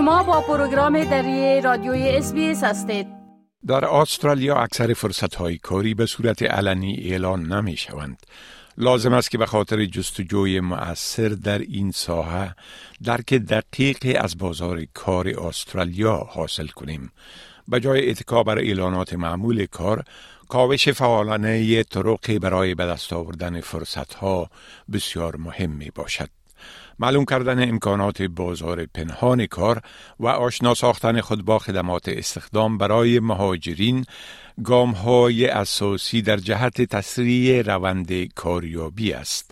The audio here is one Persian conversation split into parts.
شما با پروگرام دری رادیوی اس هستید در استرالیا اکثر فرصت های کاری به صورت علنی اعلان نمی شوند. لازم است که به خاطر جستجوی مؤثر در این ساحه درک دقیقی از بازار کار استرالیا حاصل کنیم. به جای اتکا بر اعلانات معمول کار، کاوش فعالانه طرقی برای به دست آوردن فرصت ها بسیار مهم می باشد. معلوم کردن امکانات بازار پنهان کار و آشنا ساختن خود با خدمات استخدام برای مهاجرین گام های اساسی در جهت تسریع روند کاریابی است.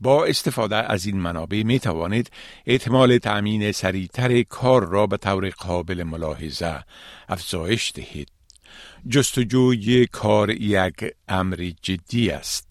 با استفاده از این منابع می توانید احتمال تأمین سریعتر کار را به طور قابل ملاحظه افزایش دهید. جستجوی کار یک امر جدی است.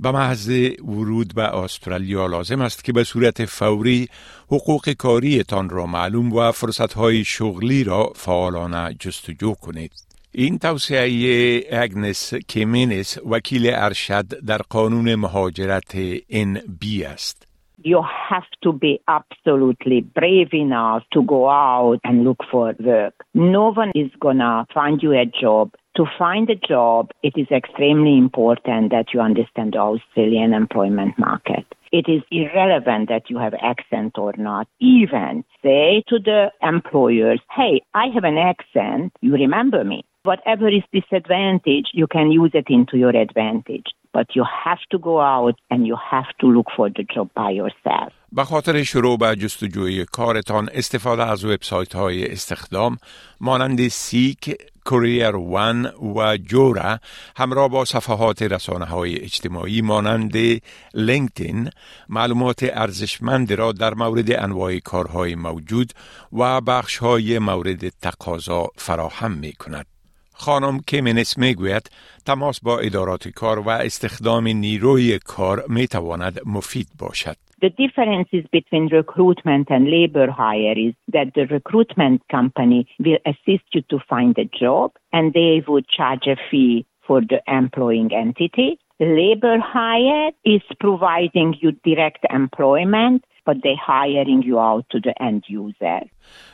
به محض ورود به استرالیا لازم است که به صورت فوری حقوق کاریتان را معلوم و فرصتهای شغلی را فعالانه جستجو کنید. این توصیه اگنس کیمینس وکیل ارشد در قانون مهاجرت NB است. You have to be absolutely brave enough to go out and look for work. No one is gonna find you a job to find a job, it is extremely important that you understand the Australian employment market. It is irrelevant that you have accent or not. Even say to the employers, hey, I have an accent, you remember me. Whatever is disadvantage, you can use it into your advantage. But you have to go out and you have to look for the job by yourself. به خاطر شروع به جستجوی کارتان استفاده از وبسایت های استخدام مانند سیک، کوریر ون و جورا همراه با صفحات رسانه های اجتماعی مانند لینکدین معلومات ارزشمند را در مورد انواع کارهای موجود و بخش های مورد تقاضا فراهم می کند. خانم کیمنس می گوید تماس با ادارات کار و استخدام نیروی کار می تواند مفید باشد. The differences between recruitment and labor hire is that the recruitment company will assist you to find a job and they would charge a fee for the employing entity. Labor hire is providing you direct employment but they hiring you out to the end user.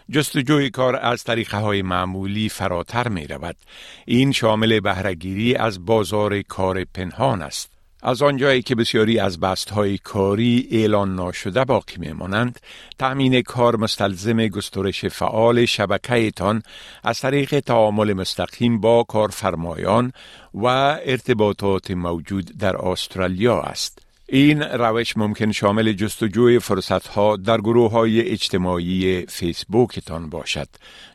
جستجوی کار از طریقه های معمولی فراتر می رود. این شامل بهرهگیری از بازار کار پنهان است. از آنجایی که بسیاری از بست های کاری اعلان ناشده باقی میمانند تأمین کار مستلزم گسترش فعال شبکهتان از طریق تعامل مستقیم با کارفرمایان و ارتباطات موجود در استرالیا است. این روش ممکن شامل جستجوی فرصتها در گروه های اجتماعی فیسبوکتان باشد.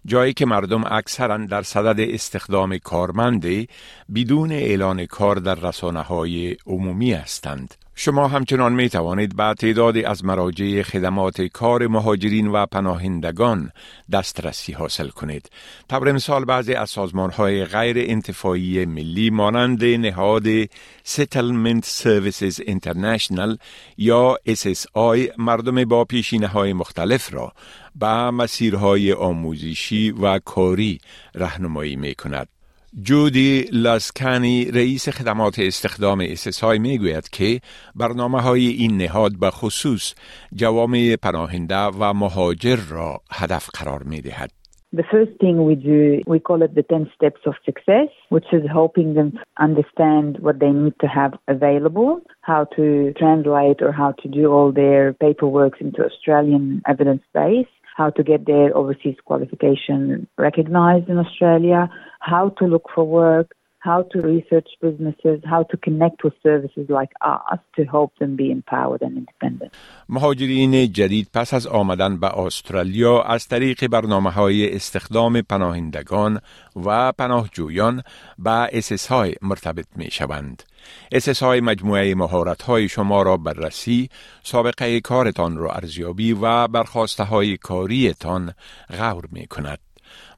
جایی که مردم اکثرا در صدد استخدام کارمنده بدون اعلان کار در رسانه های عمومی هستند. شما همچنان می توانید به تعدادی از مراجع خدمات کار مهاجرین و پناهندگان دسترسی حاصل کنید. طبر مثال بعضی از سازمان های غیر انتفاعی ملی مانند نهاد Settlement Services International یا SSI مردم با پیشینه های مختلف را به مسیرهای آموزشی و کاری رهنمایی می کند. جودی لاسکانی رئیس خدمات استخدام اسسای می گوید که برنامه های این نهاد به خصوص جوامع پناهنده و مهاجر را هدف قرار می دهد. The first thing we do, we call it the 10 steps of success, which is helping them understand what they need to have available, how to translate or how to do all their paperwork into Australian evidence base, how to get their overseas qualification recognized in Australia, how to look for work, how to research businesses, how to connect with services like us to help them be empowered and independent. مهاجرین جدید پس از آمدن به استرالیا از طریق برنامه های استخدام پناهندگان و پناهجویان به SSI مرتبط می شوند. SSI مجموعه مهارت های شما را بررسی، سابقه کارتان را ارزیابی و برخواسته های کاریتان غور می کند.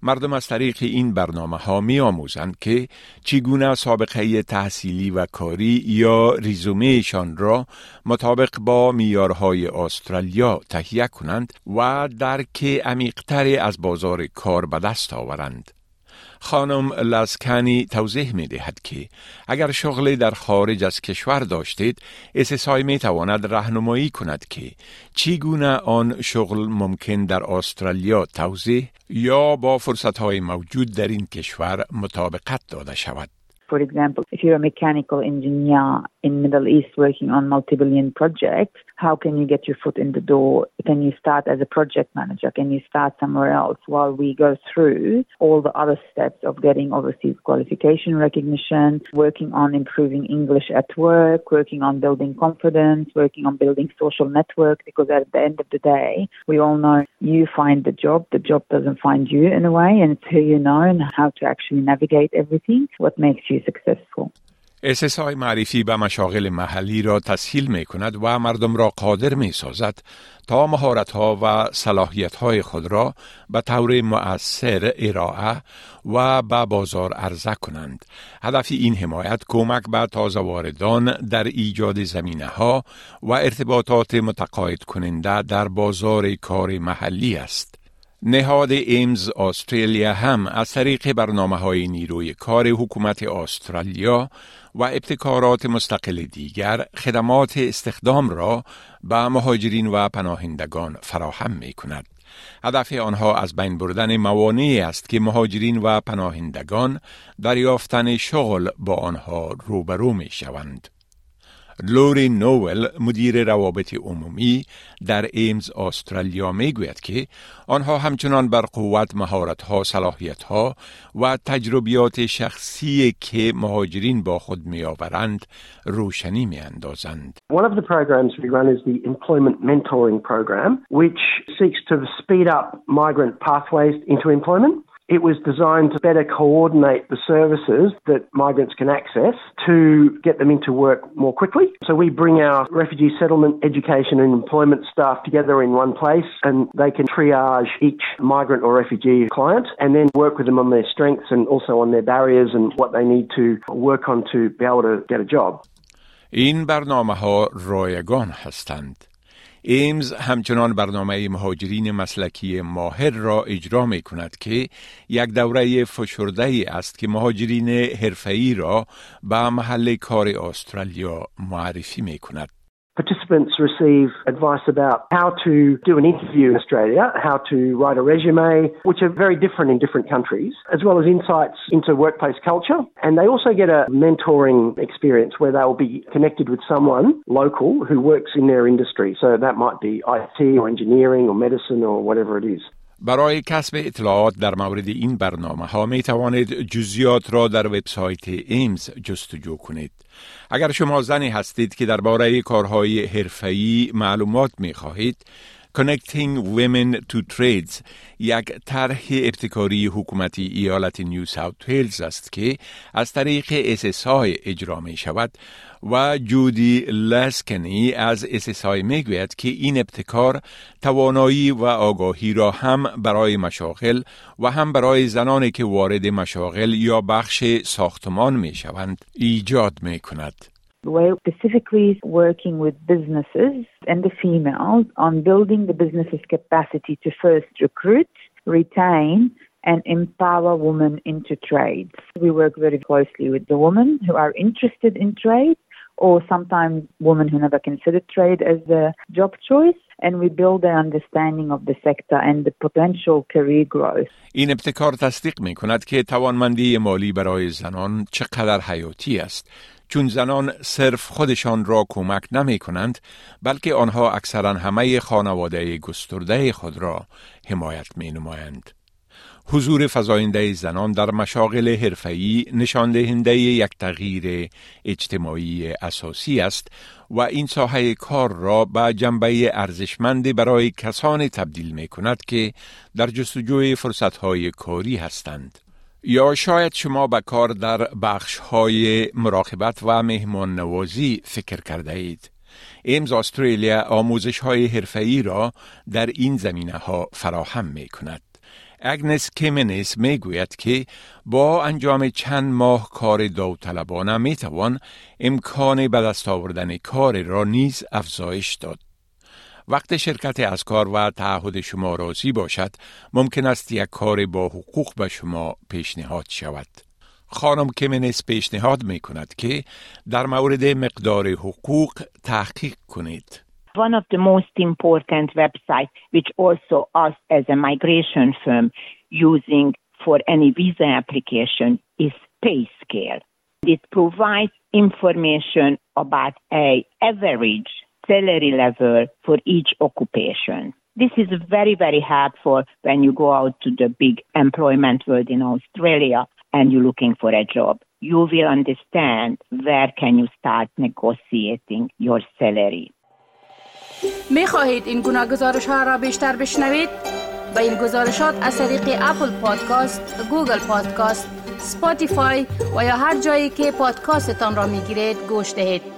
مردم از طریق این برنامه ها می آموزند که چگونه سابقه تحصیلی و کاری یا ریزومهشان را مطابق با میارهای استرالیا تهیه کنند و درک عمیقتری از بازار کار به دست آورند. خانم لسکانی توضیح می دهد که اگر شغلی در خارج از کشور داشتید اسسای می تواند رهنمایی کند که چگونه آن شغل ممکن در استرالیا توضیح یا با فرصت های موجود در این کشور مطابقت داده شود. For example, if you're a mechanical engineer in Middle East working on multi-billion projects, how can you get your foot in the door? Can you start as a project manager? Can you start somewhere else while we go through all the other steps of getting overseas qualification recognition, working on improving English at work, working on building confidence, working on building social network? Because at the end of the day, we all know you find the job, the job doesn't find you in a way, and it's who you know and how to actually navigate everything, what makes you successful. های معرفی به مشاغل محلی را تسهیل می کند و مردم را قادر می سازد تا مهارت ها و صلاحیت های خود را به طور مؤثر ارائه و به بازار عرضه کنند. هدف این حمایت کمک به تازه واردان در ایجاد زمینه ها و ارتباطات متقاعد کننده در بازار کار محلی است. نهاد ایمز استرالیا هم از طریق برنامه های نیروی کار حکومت استرالیا و ابتکارات مستقل دیگر خدمات استخدام را به مهاجرین و پناهندگان فراهم می کند. هدف آنها از بین بردن موانعی است که مهاجرین و پناهندگان دریافتن شغل با آنها روبرو می شوند. لوری نوول مدیر روابط عمومی در ایمز استرالیا می گوید که آنها همچنان بر قوت مهارت ها صلاحیت ها و تجربیات شخصی که مهاجرین با خود می آورند روشنی می اندازند. One of the programs we run is the employment mentoring program which seeks to speed up migrant pathways into employment. It was designed to better coordinate the services that migrants can access to get them into work more quickly. So we bring our refugee settlement, education and employment staff together in one place and they can triage each migrant or refugee client and then work with them on their strengths and also on their barriers and what they need to work on to be able to get a job. این برنامه ها رایگان هستند. ایمز همچنان برنامه مهاجرین مسلکی ماهر را اجرا می کند که یک دوره فشرده ای است که مهاجرین حرفه‌ای را به محل کار استرالیا معرفی می کند. Participants receive advice about how to do an interview in Australia, how to write a resume, which are very different in different countries, as well as insights into workplace culture. And they also get a mentoring experience where they'll be connected with someone local who works in their industry. So that might be IT or engineering or medicine or whatever it is. برای کسب اطلاعات در مورد این برنامه ها می توانید جزیات را در وبسایت ایمز جستجو کنید. اگر شما زنی هستید که درباره کارهای حرفه‌ای معلومات می خواهید، Connecting Women to Trades یک طرح ابتکاری حکومتی ایالت نیو ساوت ویلز است که از طریق اسسای اجرا می شود و جودی لسکنی از اسسای می گوید که این ابتکار توانایی و آگاهی را هم برای مشاغل و هم برای زنانی که وارد مشاغل یا بخش ساختمان می شوند ایجاد می کند. We're specifically working with businesses and the females on building the business's capacity to first recruit, retain, and empower women into trades. We work very closely with the women who are interested in trade or sometimes women who never considered trade as a job choice. And we build their understanding of the sector and the potential career growth. این ابتکار تصدیق می کند که توانمندی مالی برای زنان چقدر حیاتی است چون زنان صرف خودشان را کمک نمی کنند بلکه آنها اکثرا همه خانواده گسترده خود را حمایت می نمایند. حضور فزاینده زنان در مشاغل حرفه‌ای نشان دهنده یک تغییر اجتماعی اساسی است و این ساحه کار را به جنبه ارزشمند برای کسانی تبدیل می کند که در جستجوی فرصتهای کاری هستند. یا شاید شما به کار در بخش های مراقبت و مهمان نوازی فکر کرده اید. ایمز استرالیا آموزش های حرفه‌ای را در این زمینه ها فراهم می کند. اگنس کیمنس می گوید که با انجام چند ماه کار داوطلبانه می توان امکان به دست آوردن کار را نیز افزایش داد. وقت شرکت از کار و تعهد شما راضی باشد ممکن است یک کار با حقوق به شما پیشنهاد شود خانم کمنس پیشنهاد می کند که در مورد مقدار حقوق تحقیق کنید One of the most important websites, which also us as a migration firm using for any visa application, is PayScale. It provides information about a average salary level for each occupation. This is very, very helpful when you go out to the big employment world in Australia and you're looking for a job. You will understand where can you start negotiating your salary. می خواهید این گناه گزارش ها را بیشتر بشنوید؟ با این گزارشات از طریق اپل پادکاست، گوگل پادکاست، سپاتیفای و یا هر جایی که پادکاستتان را می گیرید گوش دهید.